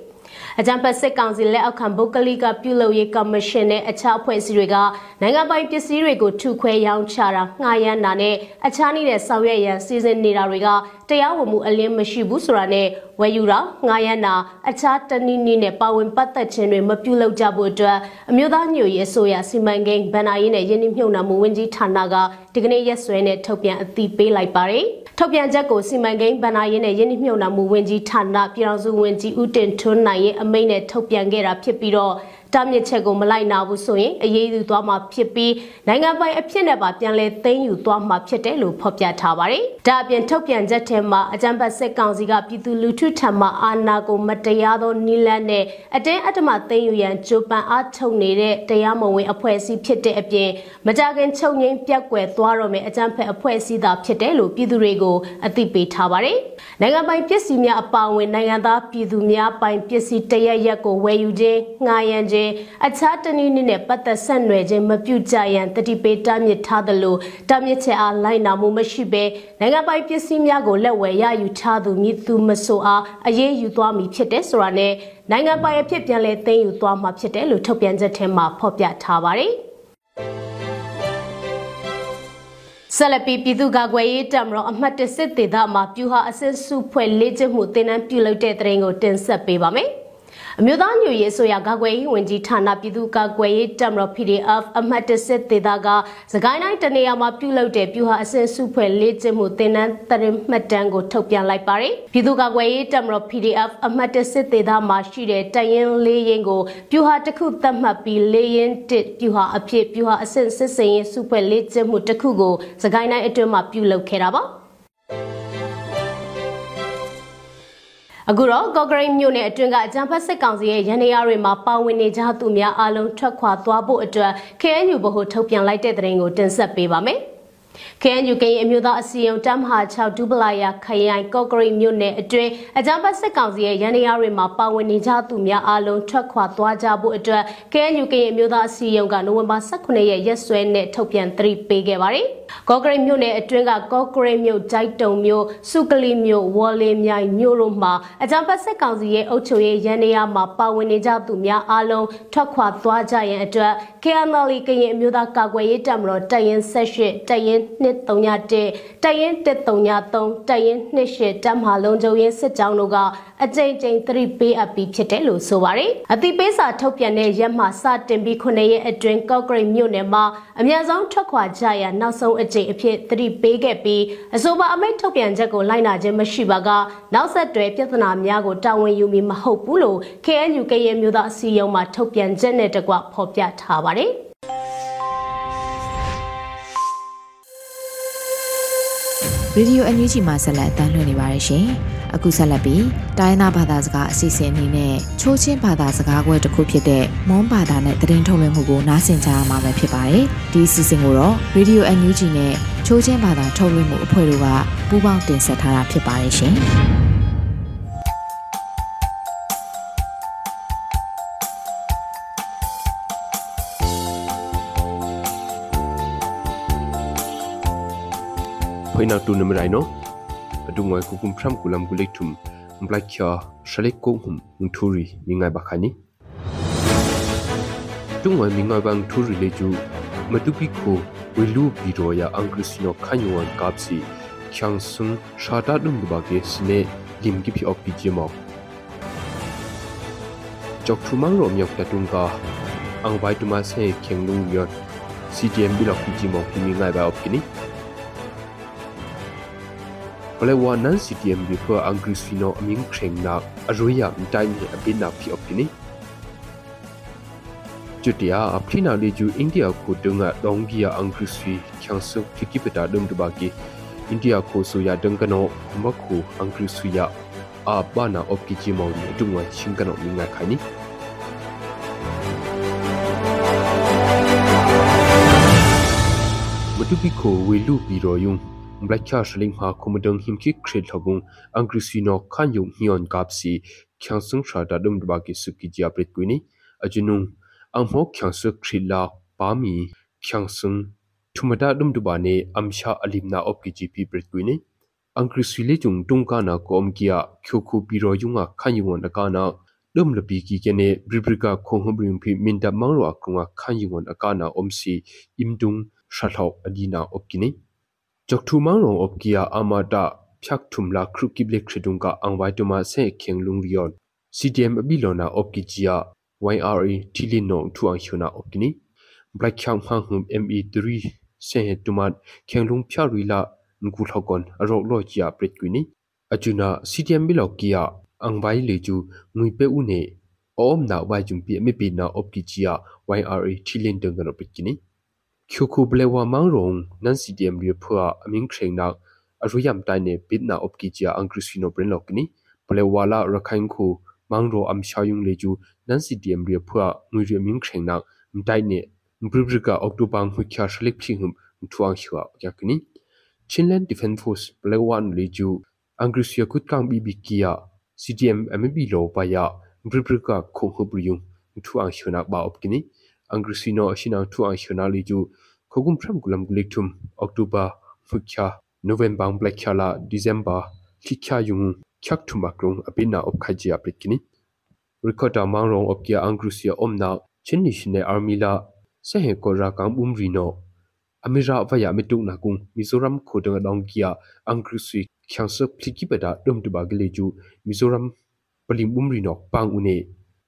အကြံဖက်စစ်ကောင်စီလက်အောက်ခံဗုတ်ကလိကပြုလုပ်ရေးကော်မရှင်နဲ့အခြားအဖွဲ့အစည်းတွေကနိုင်ငံပိုင်ပစ္စည်းတွေကိုထုခွဲရောင်းချတာငှားရမ်းတာနဲ့အခြားနည်းနဲ့ဆောင်ရွက်ရန်စီစဉ်နေတာတွေကတရားဝင်မှုအလင်းမရှိဘူးဆိုတာနဲ့ဝယ်ယူတာငှားရမ်းတာအခြားတနည်းနည်းနဲ့ပါဝင်ပတ်သက်ခြင်းတွေမပြုလုပ်ကြဖို့အတွက်အမျိုးသားညွေရေးအစိုးရစီမံကိန်းဗန်နာရေးနဲ့ယင်းနှိမ့်မြုံနာမှုဝန်ကြီးဌာနကဒီကနေ့ရက်စွဲနဲ့ထုတ်ပြန်အသိပေးလိုက်ပါတယ်။ ထုတ်ပြန်ချက်ကိုစီမံကိန်းဗန်နာရေးနဲ့ယင်းနှိမ့်မြုံနာမှုဝန်ကြီးဌာနပြည်ထောင်စုဝန်ကြီးဦးတင်ထွန်းနိုင်ရဲ့အမိန့်နဲ့ထုတ်ပြန်ခဲ့တာဖြစ်ပြီးတော့ တားမြစ်ချက်ကိုမလိုက်နာဘူးဆိုရင်အရေးယူသွားမှာဖြစ်ပြီးနိုင်ငံပိုင်အဖြစ်နဲ့ပါပြန်လည်သိမ်းယူသွားမှာဖြစ်တယ်လို့ဖော်ပြထားပါတယ်။ဒါအပြင်ထုတ်ပြန်ချက်ထဲမှာအကြံဖတ်စစ်ကောင်စီကပြည်သူလူထုထံမှအာဏာကိုမတရားသောနိလန့်နဲ့အတင်းအဓမ္မသိမ်းယူရန်ကြိုးပမ်းအားထုတ်နေတဲ့တရားမဝင်အဖွဲ့အစည်းဖြစ်တဲ့အပြင်မကြခင်ချုပ်ငိမ့်ပြက်ကွယ်သွားတော့မယ့်အကြံဖတ်အဖွဲ့အစည်းသာဖြစ်တယ်လို့ပြည်သူတွေကိုအသိပေးထားပါတယ်။နိုင်ငံပိုင်ပစ္စည်းများအပါအဝင်နိုင်ငံသားပြည်သူများပိုင်ပစ္စည်းတရရက်ကိုဝယ်ယူခြင်းငှားရမ်းခြင်းခြင်းအခြားတနည်းနည်းနဲ့ပတ်သက်ဆက်နွယ်ခြင်းမပြုကြရန်တတိပေးတားမြစ်ထားသလိုတားမြစ်ချက်အားလိုက်နာမှုမရှိဘဲနိုင်ငံပိုင်ပစ္စည်းများကိုလက်ဝယ်ရယူထားသူမည်သူမဆိုအားအရေးယူသွားမည်ဖြစ်တဲ့ဆိုတာနဲ့နိုင်ငံပိုင်အဖြစ်ပြန်လည်သိမ်းယူသွားမှာဖြစ်တယ်လို့ထုတ်ပြန်ချက်ထဲမှာဖော်ပြထားပါတယ်ဆက်လက်ပြီးပြည်သူ့ကာကွယ်ရေးတပ်မတော်အမှတ်၁စစ်ဒေသမှာပြူဟာအစစ်စုဖွဲ့လေ့ကျင့်မှုတင်နန်းပြုလုပ်တဲ့တရင်ကိုတင်ဆက်ပေးပါမယ်။ အမျိုးသားညွရေးဆိုရကာကွယ်ရေးဝန်ကြီးဌာနပြည်သူ့ကာကွယ်ရေးတပ်မတော် PDF အမှတ်၁စစ်ဒေသကစကိုင်းတိုင်းတနေရာမှာပြုလုပ်တဲ့ပြူဟာအစင်စုဖွဲ့လေ့ကျင့်မှုသင်တန်းတရင်မှတ်တမ်းကိုထုတ်ပြန်လိုက်ပါတယ်။ပြည်သူ့ကာကွယ်ရေးတပ်မတော် PDF အမှတ်၁စစ်ဒေသမှာရှိတဲ့တရင်လေးရင်ကိုပြူဟာတစ်ခုသတ်မှတ်ပြီးလေးရင်တစ်ပြူဟာအဖြစ်ပြူဟာအစင်စစ်စင်ရင်စုဖွဲ့လေ့ကျင့်မှုတစ်ခုကိုစကိုင်းတိုင်းအတွင်းမှာပြုလုပ်ခဲ့တာပါ။ အခုတော့ကော့ဂရိတ်မြို့နယ်အတွင်းကအကြံဖက်စစ်ကောင်စီရဲ့ရန်နေရတွေမှာပါဝင်နေကြသူများအလုံးထွက်ခွာသွားဖို့အတွက် KNU ဗဟိုထုတ်ပြန်လိုက်တဲ့သတင်းကိုတင်ဆက်ပေးပါမယ်။ KNU ကရင်အမျိုးသားအစည်းအရုံးတမဟာ6ဒူပလာယာခရိုင်ကော့ဂရိတ်မြို့နယ်အတွင်းအကြမ်းဖက်စစ်ကောင်စီရဲ့ရန်ရာတွေမှာပါဝင်နေကြသူများအားလုံးထွက်ခွာသွားကြဖို့အတွက် KNU ကရင်အမျိုးသားအစည်းအရုံးကနိုဝင်ဘာ18ရက်ရက်စွဲနဲ့ထုတ်ပြန်သတိပေးခဲ့ပါတယ်။ ကော့ဂရိတ်မြို့နယ်အတွင်းကကော့ဂရိတ်မြို့ဂျိုက်တုံမြို့စုကလီမြို့ဝေါ်လီမြိုင်မြို့တို့မှာအကြမ်းဖက်စစ်ကောင်စီရဲ့အုပ်ချုပ်ရေးရန်ရာမှာပါဝင်နေကြသူများအားလုံးထွက်ခွာသွားကြရန်အတွက် KNL ကရင်အမျိုးသားကာကွယ်ရေးတပ်မတော်တပ်ရင်း78တပ်ရင်း231တပ်ရင်း133တပ်ရင်း28တပ်မဟာလုံးချုပ်ရင်းစစ်ကြောင်းတို့ကအကြိမ်ကြိမ်သတိပေးအပ်ပြီးဖြစ်တယ်လို့ဆိုပါတယ်။အသိပေးစာထုတ်ပြန်တဲ့ရက်မှစတင်ပြီး9ရက်အတွင်းကော့ဂရိတ်မြို့နယ်မှာအများဆုံးထွက်ခွာကြရနောက်ဆုံးအကြိမ်အဖြစ်သတိပေးခဲ့ပြီးအဆိုပါအမိန့်ထုတ်ပြန်ချက်ကိုလိုက်နာခြင်းမရှိပါကနောက်ဆက်တွဲပြဿနာများကိုတာဝန်ယူမည်မဟုတ်ဘူးလို့ KNU ကရင်မျိုးသားအစည်းအရုံးမှထုတ်ပြန်ချက်နဲ့တကွဖော်ပြထားပါတယ်။ရေဒီယိုအန်ယူဂျီမှာဆက်လက်အသံလွှင့်နေပါတယ်ရှင်။ အခုဆက်လက်ပြီးတိုင်းနာဘာသာစကားအစီအစဉ်အနေနဲ့ချိုးချင်းဘာသာစကားခွဲတစ်ခုဖြစ်တဲ့မွန်ဘာသာနဲ့သတင်းထုတ်လွှင့်မှုကိုနားဆင်ကြရမှာပဲဖြစ်ပါတယ်။ဒီအစီအစဉ်ကိုတော့ရေဒီယိုအန်ယူဂျီနဲ့ချိုးချင်းဘာသာထုတ်လွှင့်မှုအဖွဲ့တို့ကပူးပေါင်းတင်ဆက်ထားတာဖြစ်ပါတယ်ရှင်။ခွေနာတူနမရိုင်နော အတူငွယ်ကုကုမ်ဖရမ်ကူလမ်ကူလိထုမ်မပလက်ချာရှလိကုဟုမ်ငထူရီမိငိုင်ဘခါနီတူငွယ်မိငိုင်ဘန်ထူရီလေကျူမတူပီကိုဝီလူဘီရိုယာ ဘကေစနေလင်ကိပီအော့ပီဂျီမောจอกทุมังรอมยอกตะตุงกาอังไวตุมาเซเข็งลุงยอด CTM บิลอกพีจีมองพีมีง่ายบาออปกินี ပလေဝါနန်စီတီအမ်ဘီဖောအင်္ဂရိစဖီနိုအမင်းခရင်နာအရိုယာမတိုင်းအဘိနာဖီအော့ကိနီจุดยาพรินาลีจูอินเดียคูดึงอะดองกียอังกฤษฟีขังสุฟิกิปตาดมตบากีอินเดียคูสุยาดึงกันโนมักคูอังกฤษฟียาอาบานาอบกิจิมาวดีดุงไวชิงกันโนมิงไงไขนี่မတူပီကိုဝေလူပီရောယုံ ဘလက်ချာရှလင်းဟာကုမဒုံဟင်ခိခရစ်လဘုံအင်္ဂရိစီနိုခန်ယုံဟီယွန်ကပ်စီချန်ဆုံရှာတာဒုံဒဘကိစုကီဂျာပရက်ကွီနီအဂျနုံအမ်ဟောချန်ဆုခရီလာပါမီ ချန်ဆုံထုမဒါဒုံဒဘာနေအမ်ရှာအလင်နာအော့ကီဂျီပီပရက်ကွီနီအင်္ဂရိစီလေဂျုံတုံကနာကောမ်ကီယာချိုခုပီရောယုံခန်ယုံနကာနာဒုံလပီကီကနေဘရီဘရီကာခုံဟဘရင်ဖီမင်တမောင်ရောအကုငါခန်ယုံနကာနာအုံစီအင်ဒုံ shalhok adina opkini chokthu mangrong opkia amata phyak thumla khrukki blek khridung ka angwai tuma se khenglung rion cdm abilona opki chia yre thilino thuang hyuna opkini black khang phang hum me3 se he tumat khenglung phya ruila ngu thokon arok lo chia pret kwini achuna cdm bilokia angwai leju ngui pe une om na wai jumpi me pi na opki chia yre thilin dang kan opkini คิวคูเบลวามังรงนันซีดีเอ็มเรียพัวอมิงเครงนักอรุยามตายเนปิดนาอบกิจยาอังกฤษฟิโนเบรนลอกนี่เบลวาลาระคังคูมังโรอัมชายุงเลจูนันซีดีเอ็มเรียพัวงุยเรียมิงเครงนักมตายเนมบริบริกาออกดูบังหุคยาชลิกพิงหมมทวงชัวอยากนี่ชินแลนด์ดิเฟนฟอร์สเบลวานเลจูอังกฤษยากุดกังบีบิกิยาซีดีเอ็มเอ็มบีโลปายามบริบริกาคงหุบริยุงมทวงชัวนักบ่าวอบกินี่ Angrisino ashina tu angshonali ju khogum pram gulam guliktum October phukya November blakya la December khikya yung khyak thuma krong apina opkhaji apritkini recorder mangrong opkia Angrusia omna chinni shine army la sehe ko ra kang umri no amira vaya mituk na kung mizoram khodang dongkia Angrusui khyangsa phliki bada dum tu ba gele ju mizoram palim umri no pang une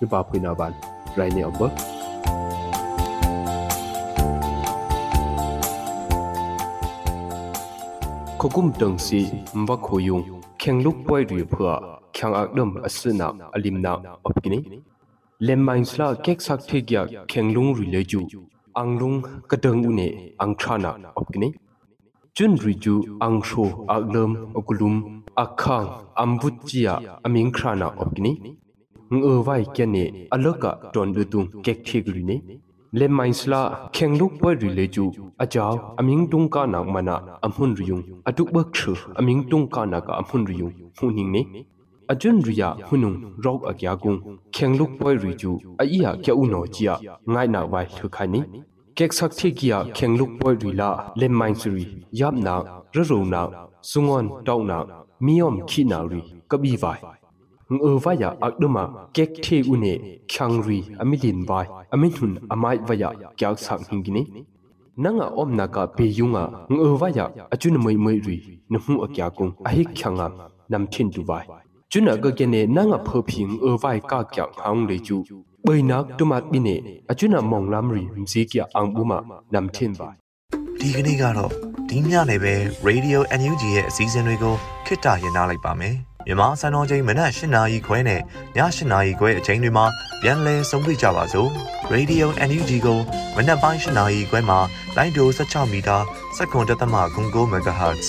နဘာဖွေနာဘန်ရိုင်းနေအဘခကုမ်တန်စီမဘခိုယုံခေငလုပွိုင်ရီဖွာခေငအကဒမ်အစနာအလင်နာအပကိနီ လမ်မိုင်းစလာကက်ဆက်ထေဂယာခေငလုံရီလေကျူအန်လုံကဒငုနေအန်ထရာနာအပကိနီ chun riju angsho aglum okulum akhang ambutchia aming khrana opkini ngö vai kene aloka ton du tung kek thigri ne le mainsla khengluk poi ri le ju ajaw aming tung ka na mana amhun riyung atuk bak thru aming tung ka na ka amhun riyung huning ne ajun riya hunung rok agya gung khengluk poi ri ju a iya kya uno chia ngai na vai thu khani kek sak the kia khengluk poi rila lem main suri yap na ra ro na sungon tau na miom khi na ri kabi vai ngơ vaya akduma kek the une khyang ri amilin vai amin hun amai vaya kyak sak hingini nanga om naka pe yunga ngơ vaya achun moi moi ri nhu akya kung ahi khyanga nam thin tu vai chuna ga kene nanga phoping ơ vai ka kyak hang le chu bai nak tumat bine achuna monglam ri msi kya angbuma namthin ba ဒီကနေ့ကတော့ဒီညနေပဲ Radio NUG ရဲ့အစည်းအဝေးကိုခਿੱတရနာလိုက်ပါမယ်မြန်မာစံတော်ချိန်မနက်၈နာရီခွဲနဲ့ည၈နာရီခွဲအချိန်တွေမှာပြန်လည်ဆုံးဖြတ်ကြပါစို့ Radio NUG ကိုမနက်ပိုင်း၈နာရီခွဲမှာလိုင်းဒို16မီတာစက္ကန့်တသမ9 MHz